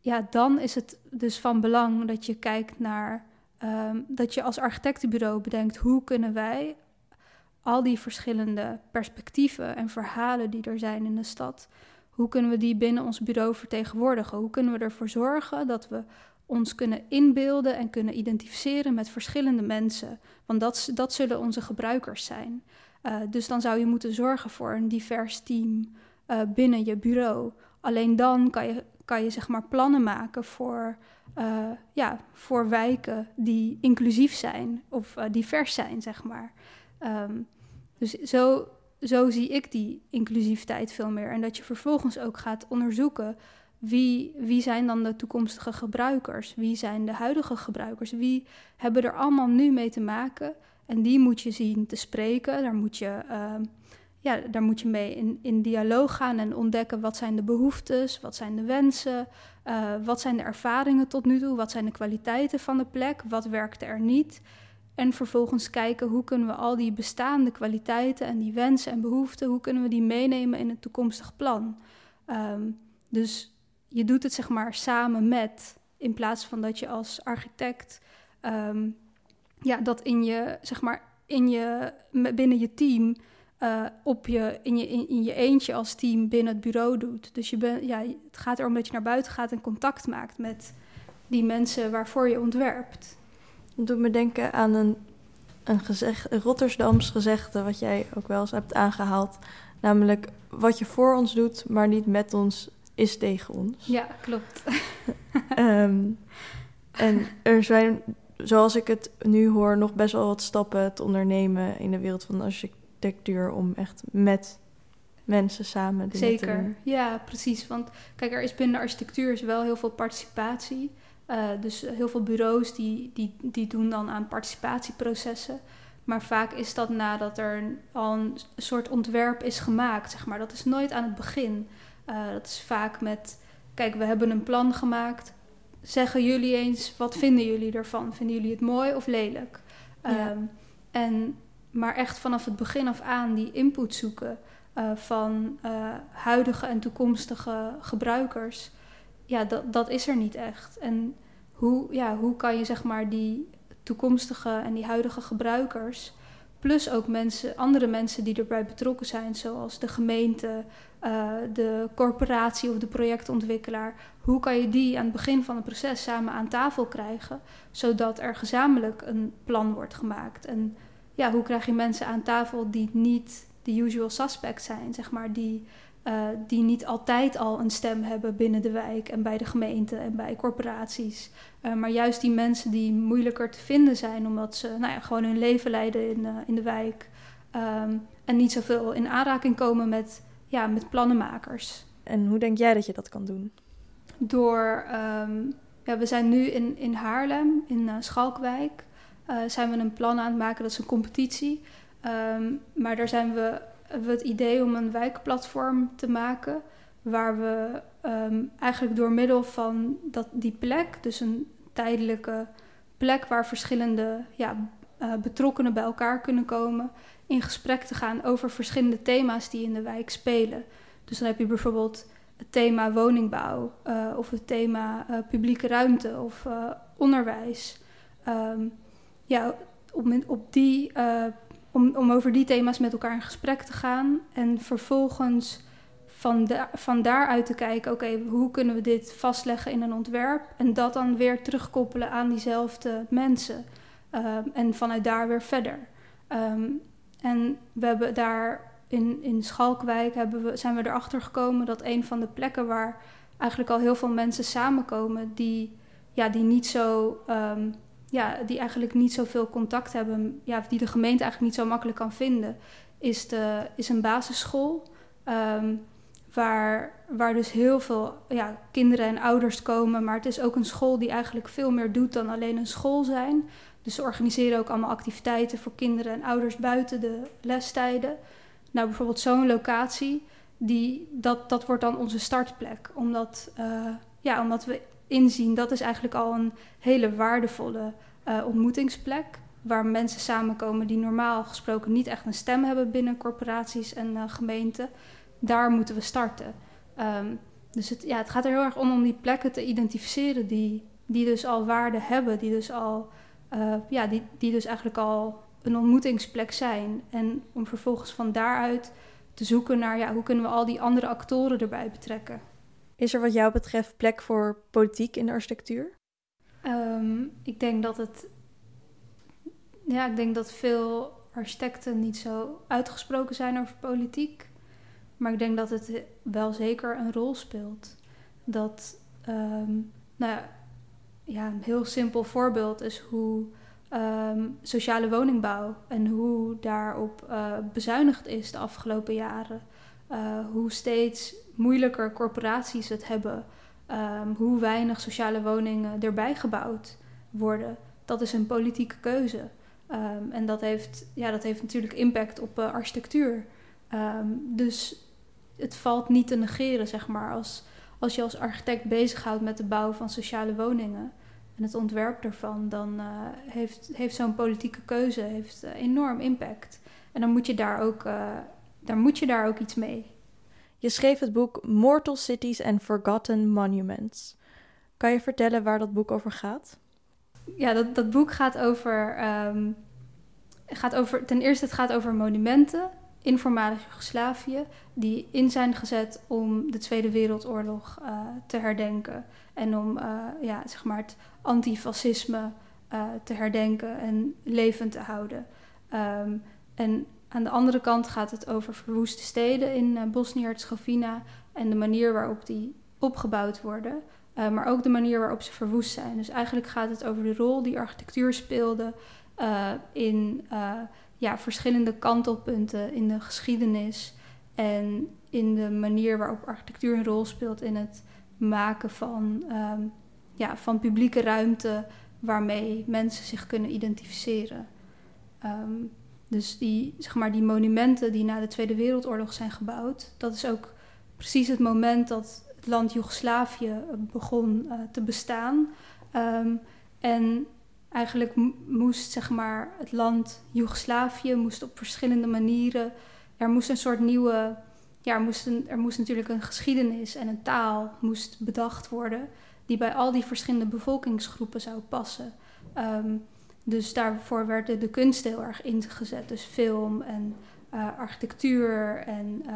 ja, dan is het dus van belang dat je kijkt naar um, dat je als architectenbureau bedenkt hoe kunnen wij al die verschillende perspectieven en verhalen die er zijn in de stad, hoe kunnen we die binnen ons bureau vertegenwoordigen? Hoe kunnen we ervoor zorgen dat we ons kunnen inbeelden en kunnen identificeren met verschillende mensen? Want dat, dat zullen onze gebruikers zijn. Uh, dus dan zou je moeten zorgen voor een divers team uh, binnen je bureau. Alleen dan kan je, kan je zeg maar plannen maken voor, uh, ja, voor wijken die inclusief zijn of divers zijn, zeg maar. Um, dus zo, zo zie ik die inclusiviteit veel meer. En dat je vervolgens ook gaat onderzoeken wie, wie zijn dan de toekomstige gebruikers? Wie zijn de huidige gebruikers? Wie hebben er allemaal nu mee te maken? En die moet je zien te spreken. Daar moet je, uh, ja, daar moet je mee in, in dialoog gaan en ontdekken wat zijn de behoeftes, wat zijn de wensen, uh, wat zijn de ervaringen tot nu toe, wat zijn de kwaliteiten van de plek, wat werkt er niet. En vervolgens kijken hoe kunnen we al die bestaande kwaliteiten en die wensen en behoeften, hoe kunnen we die meenemen in het toekomstig plan. Um, dus je doet het zeg maar samen met, in plaats van dat je als architect um, ja, dat in je, zeg maar, in je, binnen je team, uh, op je, in, je, in, in, je eentje als team binnen het bureau doet. Dus je ben, ja, het gaat erom dat je naar buiten gaat en contact maakt met die mensen waarvoor je ontwerpt. Dat doet me denken aan een, een, gezegd, een Rotterdams gezegde, wat jij ook wel eens hebt aangehaald. Namelijk, wat je voor ons doet, maar niet met ons, is tegen ons. Ja, klopt. um, [laughs] en er zijn zoals ik het nu hoor, nog best wel wat stappen te ondernemen in de wereld van de architectuur om echt met mensen samen Zeker, ja, precies. Want kijk, er is binnen de architectuur is wel heel veel participatie. dus heel veel bureaus die, die, die doen dan aan participatieprocessen. Maar vaak is dat nadat er al een soort ontwerp is gemaakt, zeg maar. Dat is nooit aan het begin. dat is vaak met, kijk, we hebben een plan gemaakt. Zeggen jullie eens, wat vinden jullie ervan? Vinden jullie het mooi of lelijk? Ehm, en, maar echt vanaf het begin af aan die input zoeken uh, van uh, huidige en toekomstige gebruikers, ja, dat, dat is er niet echt. En hoe, ja, hoe kan je zeg maar die toekomstige en die huidige gebruikers, plus ook mensen, andere mensen die erbij betrokken zijn, zoals de gemeente, uh, de corporatie of de projectontwikkelaar, hoe kan je die aan het begin van het proces samen aan tafel krijgen, zodat er gezamenlijk een plan wordt gemaakt? En ja, hoe krijg je mensen aan tafel die niet de usual suspects zijn, zeg maar, die, uh, die niet altijd al een stem hebben binnen de wijk en bij de gemeente en bij corporaties. Uh, maar juist die mensen die moeilijker te vinden zijn, omdat ze nou ja, gewoon hun leven leiden in, uh, in de wijk um, en niet zoveel in aanraking komen met, ja, met plannenmakers. En hoe denk jij dat je dat kan doen? Door, um, ja, we zijn nu in, in Haarlem, in Schalkwijk, zijn we een plan aan het maken, dat is een competitie. Um, maar daar zijn we, we het idee om een wijkplatform te maken. Waar we um, eigenlijk door middel van dat, die plek, dus een tijdelijke plek waar verschillende ja, uh, betrokkenen bij elkaar kunnen komen, in gesprek te gaan over verschillende thema's die in de wijk spelen. Dus dan heb je bijvoorbeeld het thema woningbouw uh, of het thema uh, publieke ruimte of onderwijs. Um, ja, op die om, om over die thema's met elkaar in gesprek te gaan en vervolgens van, de, van daaruit te kijken, oké, hoe kunnen we dit vastleggen in een ontwerp en dat dan weer terugkoppelen aan diezelfde mensen um, en vanuit daar weer verder. Um, en we hebben daar in, in Schalkwijk hebben we, zijn we erachter gekomen dat een van de plekken waar eigenlijk al heel veel mensen samenkomen die, ja, die niet zo um, ja, die eigenlijk niet zoveel contact hebben, ja, die de gemeente eigenlijk niet zo makkelijk kan vinden, is, de, is een basisschool. Waar, waar dus heel veel ja, kinderen en ouders komen. Maar het is ook een school die eigenlijk veel meer doet dan alleen een school zijn. Dus ze organiseren ook allemaal activiteiten voor kinderen en ouders buiten de lestijden. Nou, bijvoorbeeld zo'n locatie, die, dat, dat wordt dan onze startplek. Omdat, uh, ja, omdat we inzien, dat is eigenlijk al een hele waardevolle uh, ontmoetingsplek. Waar mensen samenkomen die normaal gesproken niet echt een stem hebben binnen corporaties en uh, gemeenten. Daar moeten we starten. Um, dus het, ja, het gaat er heel erg om om die plekken te identificeren die, die dus al waarde hebben, die dus al uh, ja, die, die dus eigenlijk al een ontmoetingsplek zijn. En om vervolgens van daaruit te zoeken naar ja, hoe kunnen we al die andere actoren erbij betrekken. Is er wat jou betreft plek voor politiek in de architectuur? Um, ik denk dat het. Ja, ik denk dat veel architecten niet zo uitgesproken zijn over politiek. Maar ik denk dat het wel zeker een rol speelt. Dat, um, nou ja, een heel simpel voorbeeld is hoe um, sociale woningbouw en hoe daarop uh, bezuinigd is de afgelopen jaren. Uh, hoe steeds moeilijker corporaties het hebben. Um, hoe weinig sociale woningen erbij gebouwd worden. Dat is een politieke keuze. En dat heeft, ja, dat heeft natuurlijk impact op architectuur. Dus het valt niet te negeren, zeg maar, als, als je als architect bezighoudt met de bouw van sociale woningen en het ontwerp ervan, dan uh, heeft, heeft zo'n politieke keuze heeft, uh, enorm impact. En dan moet je daar ook, daar moet je daar ook iets mee. Je schreef het boek Mortal Cities and Forgotten Monuments. Kan je vertellen waar dat boek over gaat? Ja, dat, dat boek gaat over, um, gaat over. Ten eerste, het gaat over monumenten in voormalig Joegoslavië. die in zijn gezet om de Tweede Wereldoorlog uh, te herdenken. En om uh, ja, zeg maar het antifascisme uh, te herdenken en levend te houden. Um, en aan de andere kant gaat het over verwoeste steden in Bosnië-Herzegovina en de manier waarop die opgebouwd worden, maar ook de manier waarop ze verwoest zijn. Dus eigenlijk gaat het over de rol die architectuur speelde in ja, verschillende kantelpunten in de geschiedenis en in de manier waarop architectuur een rol speelt in het maken van um, ja, van publieke ruimte waarmee mensen zich kunnen identificeren. Ehm, dus die, zeg maar, die monumenten die na de Tweede Wereldoorlog zijn gebouwd, dat is ook precies het moment dat het land Joegoslavië begon uh, te bestaan. Um, en eigenlijk moest zeg maar, het land Joegoslavië moest op verschillende manieren. Er moest een soort nieuwe. Ja, er moest, een, er moest natuurlijk een geschiedenis en een taal moest bedacht worden. die bij al die verschillende bevolkingsgroepen zou passen. Um, dus daarvoor werden de kunst heel erg ingezet. Dus film en uh, architectuur en uh,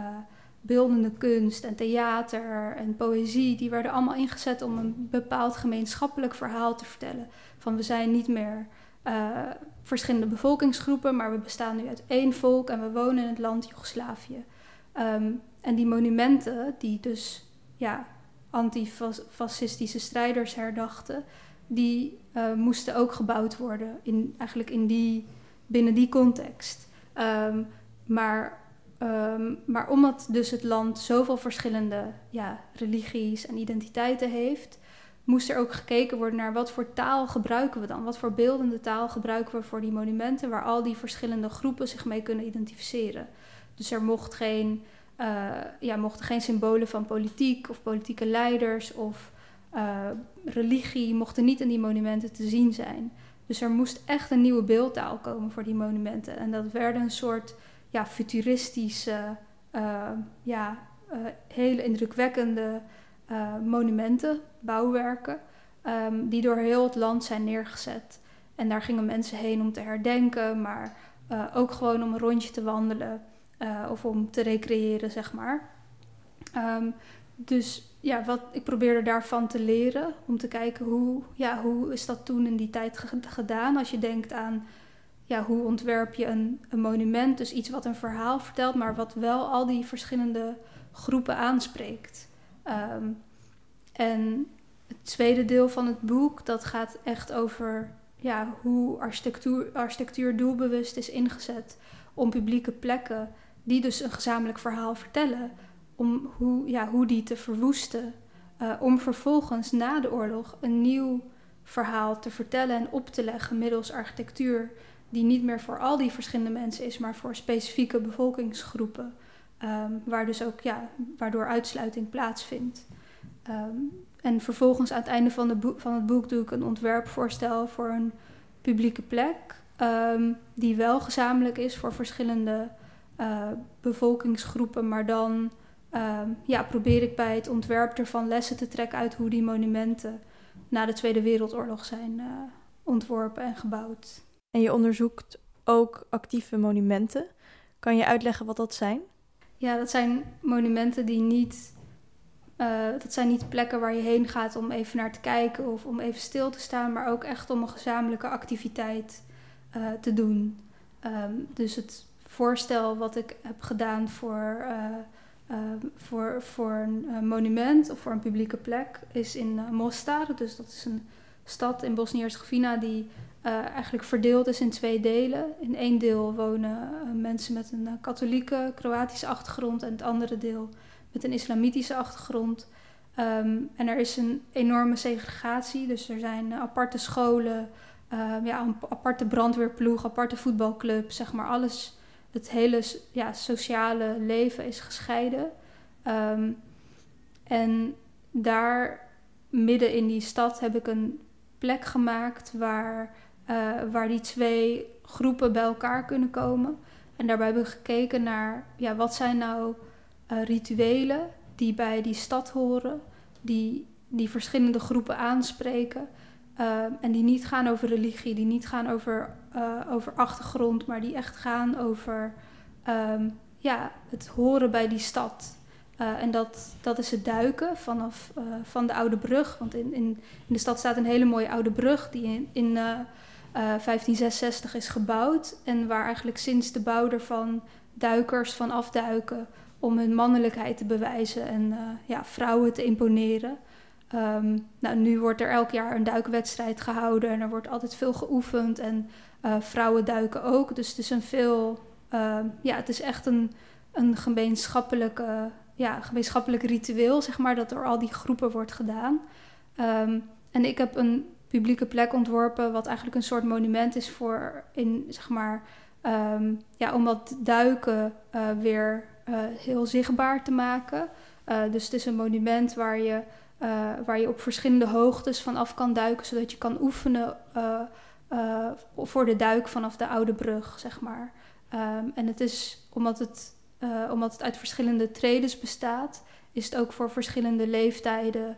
beeldende kunst en theater en poëzie. Die werden allemaal ingezet om een bepaald gemeenschappelijk verhaal te vertellen. Van we zijn niet meer uh, verschillende bevolkingsgroepen, maar we bestaan nu uit één volk en we wonen in het land Joegoslavië. Um, en die monumenten, die dus ja, antifascistische strijders herdachten, die uh, moesten ook gebouwd worden in, eigenlijk in die, binnen die context. Um, maar, um, maar omdat dus het land zoveel verschillende ja, religies en identiteiten heeft, moest er ook gekeken worden naar wat voor taal gebruiken we dan? Wat voor beeldende taal gebruiken we voor die monumenten waar al die verschillende groepen zich mee kunnen identificeren? Dus er mocht geen, uh, ja, mochten geen symbolen van politiek of politieke leiders of uh, religie mochten niet in die monumenten te zien zijn. Dus er moest echt een nieuwe beeldtaal komen voor die monumenten. En dat werden een soort ja, futuristische, uh, ja, hele indrukwekkende monumenten, bouwwerken, um, die door heel het land zijn neergezet. En daar gingen mensen heen om te herdenken, maar ook gewoon om een rondje te wandelen of om te recreëren, zeg maar. Um, dus ja, wat, ik probeerde daarvan te leren. Om te kijken hoe, ja, hoe is dat toen in die tijd gedaan. Als je denkt aan ja, hoe ontwerp je een, een monument. Dus iets wat een verhaal vertelt, maar wat wel al die verschillende groepen aanspreekt. Um, en het tweede deel van het boek, dat gaat echt over ja, hoe architectuur, architectuur doelbewust is ingezet om publieke plekken die dus een gezamenlijk verhaal vertellen om hoe, ja, hoe die te verwoesten. Uh, om vervolgens na de oorlog een nieuw verhaal te vertellen en op te leggen middels architectuur, die niet meer voor al die verschillende mensen is, maar voor specifieke bevolkingsgroepen. Um, waar dus ook, ja, waardoor uitsluiting plaatsvindt. Um, en vervolgens aan het einde van, de van het boek doe ik een ontwerpvoorstel voor een publieke plek. Um, die wel gezamenlijk is voor verschillende uh, bevolkingsgroepen, maar dan uh, ja, probeer ik bij het ontwerp ervan lessen te trekken uit hoe die monumenten na de Tweede Wereldoorlog zijn uh, ontworpen en gebouwd. En je onderzoekt ook actieve monumenten. Kan je uitleggen wat dat zijn? Ja, dat zijn monumenten die niet. Uh, dat zijn niet plekken waar je heen gaat om even naar te kijken of om even stil te staan, maar ook echt om een gezamenlijke activiteit uh, te doen. Um, dus het voorstel wat ik heb gedaan voor uh, uh, voor, voor een monument of voor een publieke plek is in Mostar. Dus dat is een stad in Bosnië-Herzegovina die eigenlijk verdeeld is in twee delen. In één deel wonen mensen met een katholieke Kroatische achtergrond en het andere deel met een islamitische achtergrond. Um, en er is een enorme segregatie, dus er zijn aparte scholen, ja, een aparte brandweerploeg, aparte voetbalclub, zeg maar alles het hele ja, sociale leven is gescheiden. Um, en daar midden in die stad heb ik een plek gemaakt waar, uh, waar die twee groepen bij elkaar kunnen komen. En daarbij hebben we gekeken naar ja, wat zijn nou uh, rituelen die bij die stad horen, die die verschillende groepen aanspreken. Uh, en die niet gaan over religie, die niet gaan over, uh, over achtergrond, maar die echt gaan over um, ja, het horen bij die stad. En dat, dat is het duiken vanaf van de Oude Brug. Want in, in, in de stad staat een hele mooie oude brug die in, in 1566 is gebouwd. En waar eigenlijk sinds de bouw ervan duikers van afduiken om hun mannelijkheid te bewijzen en ja, vrouwen te imponeren. Um, nou, nu wordt er elk jaar een duikwedstrijd gehouden en er wordt altijd veel geoefend en uh, vrouwen duiken ook. Dus het is een veel, uh, ja, het is echt een, een gemeenschappelijke, ja, gemeenschappelijk ritueel, zeg maar, dat door al die groepen wordt gedaan. Um, En ik heb een publieke plek ontworpen, wat eigenlijk een soort monument is voor in zeg maar. ehm, ja, om dat duiken eh, weer eh, heel zichtbaar te maken. Eh, dus het is een monument waar je, eh, waar je op verschillende hoogtes vanaf kan duiken, zodat je kan oefenen voor de duik vanaf de oude brug, zeg maar. Ehm, en het is, omdat het, omdat het uit verschillende tredes bestaat, is het ook voor verschillende leeftijden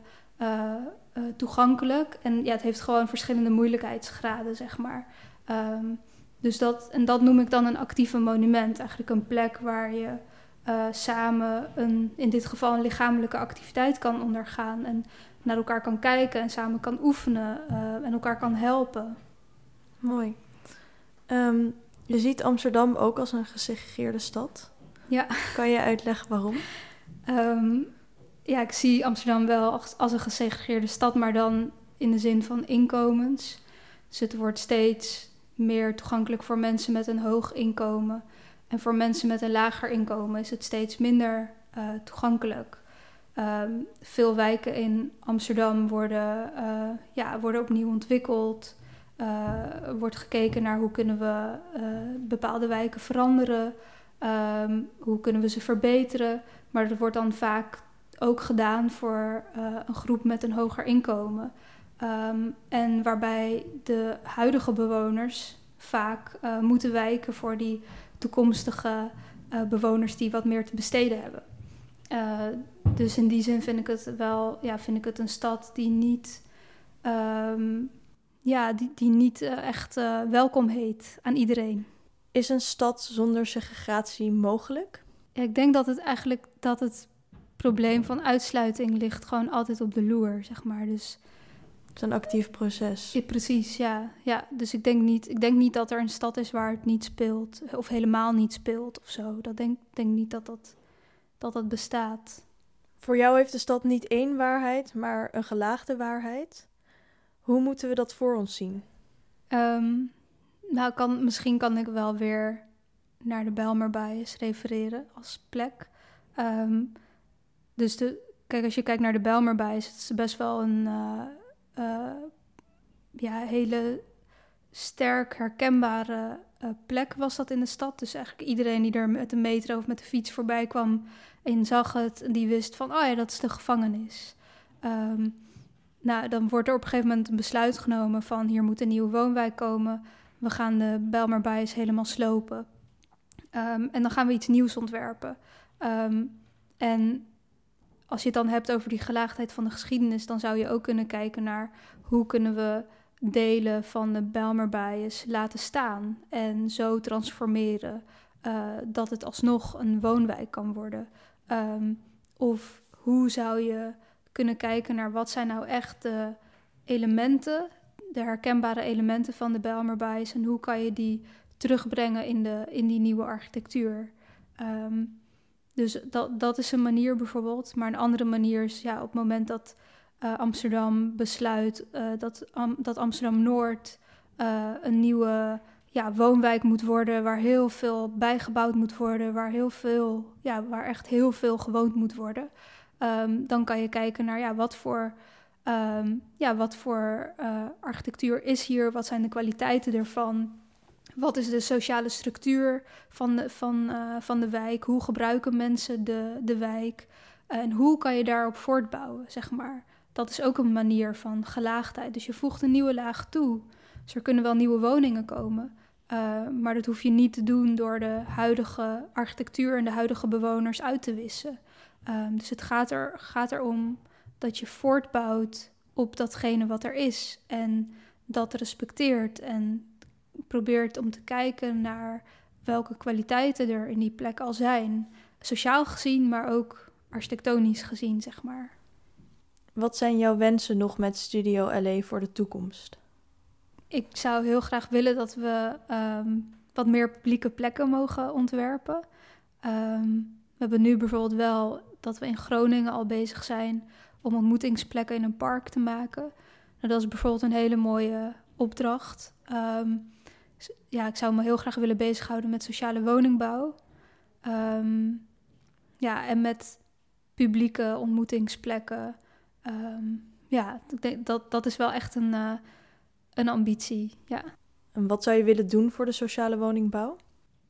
toegankelijk. En ja, het heeft gewoon verschillende moeilijkheidsgraden, zeg maar. Ehm, dus dat, en dat noem ik dan een actieve monument. Eigenlijk een plek waar je eh, samen een, in dit geval een lichamelijke activiteit kan ondergaan. En naar elkaar kan kijken en samen kan oefenen eh, en elkaar kan helpen. Mooi. Ehm, je ziet Amsterdam ook als een gesegregeerde stad. Ja. Kan je uitleggen waarom? Ehm, ja, ik zie Amsterdam wel als, als een gesegregeerde stad, maar dan in de zin van inkomens. Dus het wordt steeds meer toegankelijk voor mensen met een hoog inkomen. En voor mensen met een lager inkomen is het steeds minder eh, toegankelijk. Ehm, veel wijken in Amsterdam worden, eh, ja, worden opnieuw ontwikkeld. Er wordt gekeken naar hoe kunnen we bepaalde wijken veranderen. Ehm, hoe kunnen we ze verbeteren. Maar dat wordt dan vaak ook gedaan voor een groep met een hoger inkomen. Ehm, en waarbij de huidige bewoners vaak moeten wijken voor die toekomstige eh, bewoners die wat meer te besteden hebben. Eh, dus in die zin vind ik het wel, ja, vind ik het een stad die niet, ehm, ja, die, die niet eh, echt welkom heet aan iedereen. Is een stad zonder segregatie mogelijk? Ik denk dat het eigenlijk dat het probleem van uitsluiting ligt gewoon altijd op de loer, zeg maar. Dus is een actief proces. ja, precies, ja. ja. Dus ik denk, niet, ik denk niet dat er een stad is waar het niet speelt, of helemaal niet speelt of zo. Dat denk, denk niet dat dat, dat dat bestaat. Voor jou heeft de stad niet één waarheid, maar een gelaagde waarheid. Hoe moeten we dat voor ons zien? Ehm, nou, kan, misschien kan ik wel weer naar de Bijlmerbijes refereren als plek. Ehm, dus de, kijk, als je kijkt naar de Bijlmerbijes, het is best wel een eh, eh, ja, hele sterk herkenbare eh, plek was dat in de stad. Dus eigenlijk iedereen die er met de metro of met de fiets voorbij kwam en zag het, en die wist van, oh ja, dat is de gevangenis. Ehm, nou, dan wordt er op een gegeven moment een besluit genomen van hier moet een nieuwe woonwijk komen. We gaan de Bijlmerbijes helemaal slopen. Ehm, en dan gaan we iets nieuws ontwerpen. Ehm, en als je het dan hebt over die gelaagdheid van de geschiedenis, dan zou je ook kunnen kijken naar hoe kunnen we delen van de Bijlmerbijes laten staan en zo transformeren eh, dat het alsnog een woonwijk kan worden. Ehm, of hoe zou je kunnen kijken naar wat zijn nou echt de elementen, de herkenbare elementen van de Bijlmerbijes en hoe kan je die terugbrengen in, de, in die nieuwe architectuur. Ehm, dus dat, dat is een manier bijvoorbeeld. Maar een andere manier is ja, op het moment dat eh, Amsterdam besluit uh, dat, dat Amsterdam-Noord uh, een nieuwe ja, woonwijk moet worden, waar heel veel bijgebouwd moet worden, waar, heel veel, ja, waar echt heel veel gewoond moet worden. Um, dan kan je kijken naar ja, wat voor, um, ja, wat voor architectuur is hier, wat zijn de kwaliteiten ervan, wat is de sociale structuur van de, van, uh, van de wijk, hoe gebruiken mensen de, de wijk en hoe kan je daarop voortbouwen, zeg maar. Dat is ook een manier van gelaagdheid. Dus je voegt een nieuwe laag toe. Dus er kunnen wel nieuwe woningen komen. Uh, maar dat hoef je niet te doen door de huidige architectuur en de huidige bewoners uit te wissen. Um, dus het gaat, er, gaat erom dat je voortbouwt op datgene wat er is. En dat respecteert. En probeert om te kijken naar welke kwaliteiten er in die plek al zijn. Sociaal gezien, maar ook architectonisch gezien, zeg maar. Wat zijn jouw wensen nog met Studio LA voor de toekomst? Ik zou heel graag willen dat we um, wat meer publieke plekken mogen ontwerpen. Um, we hebben nu bijvoorbeeld wel dat we in Groningen al bezig zijn om ontmoetingsplekken in een park te maken. Nou, dat is bijvoorbeeld een hele mooie opdracht. Um, ja, ik zou me heel graag willen bezighouden met sociale woningbouw. ja, en met publieke ontmoetingsplekken. Um, ja, ik denk dat, dat is wel echt een, uh, een ambitie. Ja. En wat zou je willen doen voor de sociale woningbouw?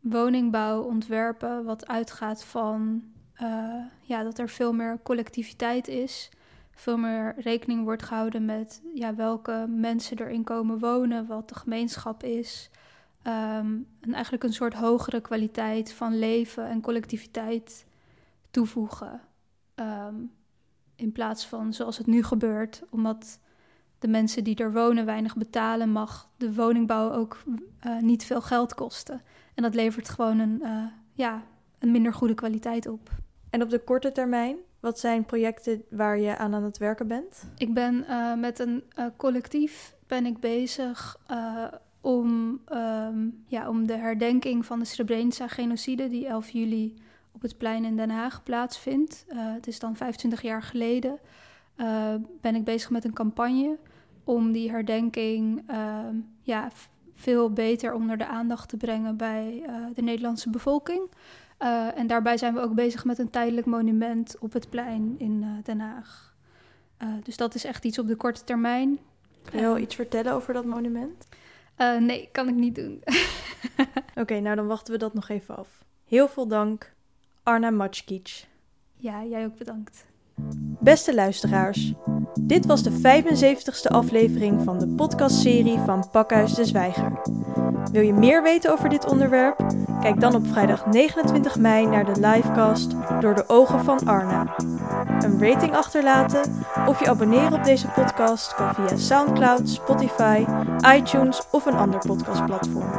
Woningbouw ontwerpen wat uitgaat van uh, ja, dat er veel meer collectiviteit is. Veel meer rekening wordt gehouden met ja, welke mensen erin komen wonen, wat de gemeenschap is. Um, en eigenlijk een soort hogere kwaliteit van leven en collectiviteit toevoegen. Um, in plaats van zoals het nu gebeurt, omdat de mensen die er wonen weinig betalen, mag de woningbouw ook uh, niet veel geld kosten. En dat levert gewoon een, uh, ja, een minder goede kwaliteit op. En op de korte termijn, wat zijn projecten waar je aan aan het werken bent? Ik ben uh, met een collectief ben ik bezig om, um, ja, om de herdenking van de Srebrenica-genocide, die 11 juli op het plein in Den Haag plaatsvindt. Het is dan 25 jaar geleden. Ben ik bezig met een campagne om die herdenking uh, ja, veel beter onder de aandacht te brengen bij de Nederlandse bevolking. En daarbij zijn we ook bezig met een tijdelijk monument op het plein in Den Haag. dus dat is echt iets op de korte termijn. Kun je wel iets vertellen over dat monument? nee, kan ik niet doen. [laughs] Oké, okay, nou dan wachten we dat nog even af. Heel veel dank Arna Matschkic. Ja, jij ook bedankt. Beste luisteraars, dit was de 75ste aflevering van de podcastserie van Pakhuis de Zwijger. Wil je meer weten over dit onderwerp? Kijk dan op vrijdag 29 mei naar de livecast Door de Ogen van Arna. Een rating achterlaten of je abonneren op deze podcast kan via SoundCloud, Spotify, iTunes of een ander podcastplatform.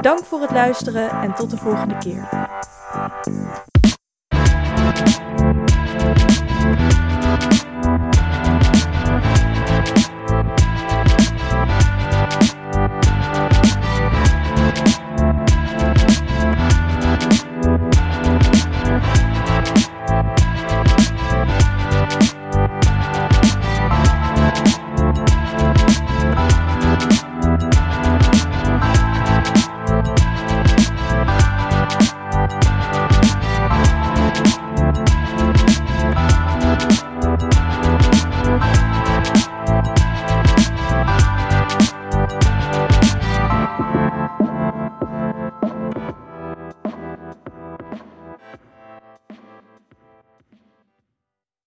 Dank voor het luisteren en tot de volgende keer.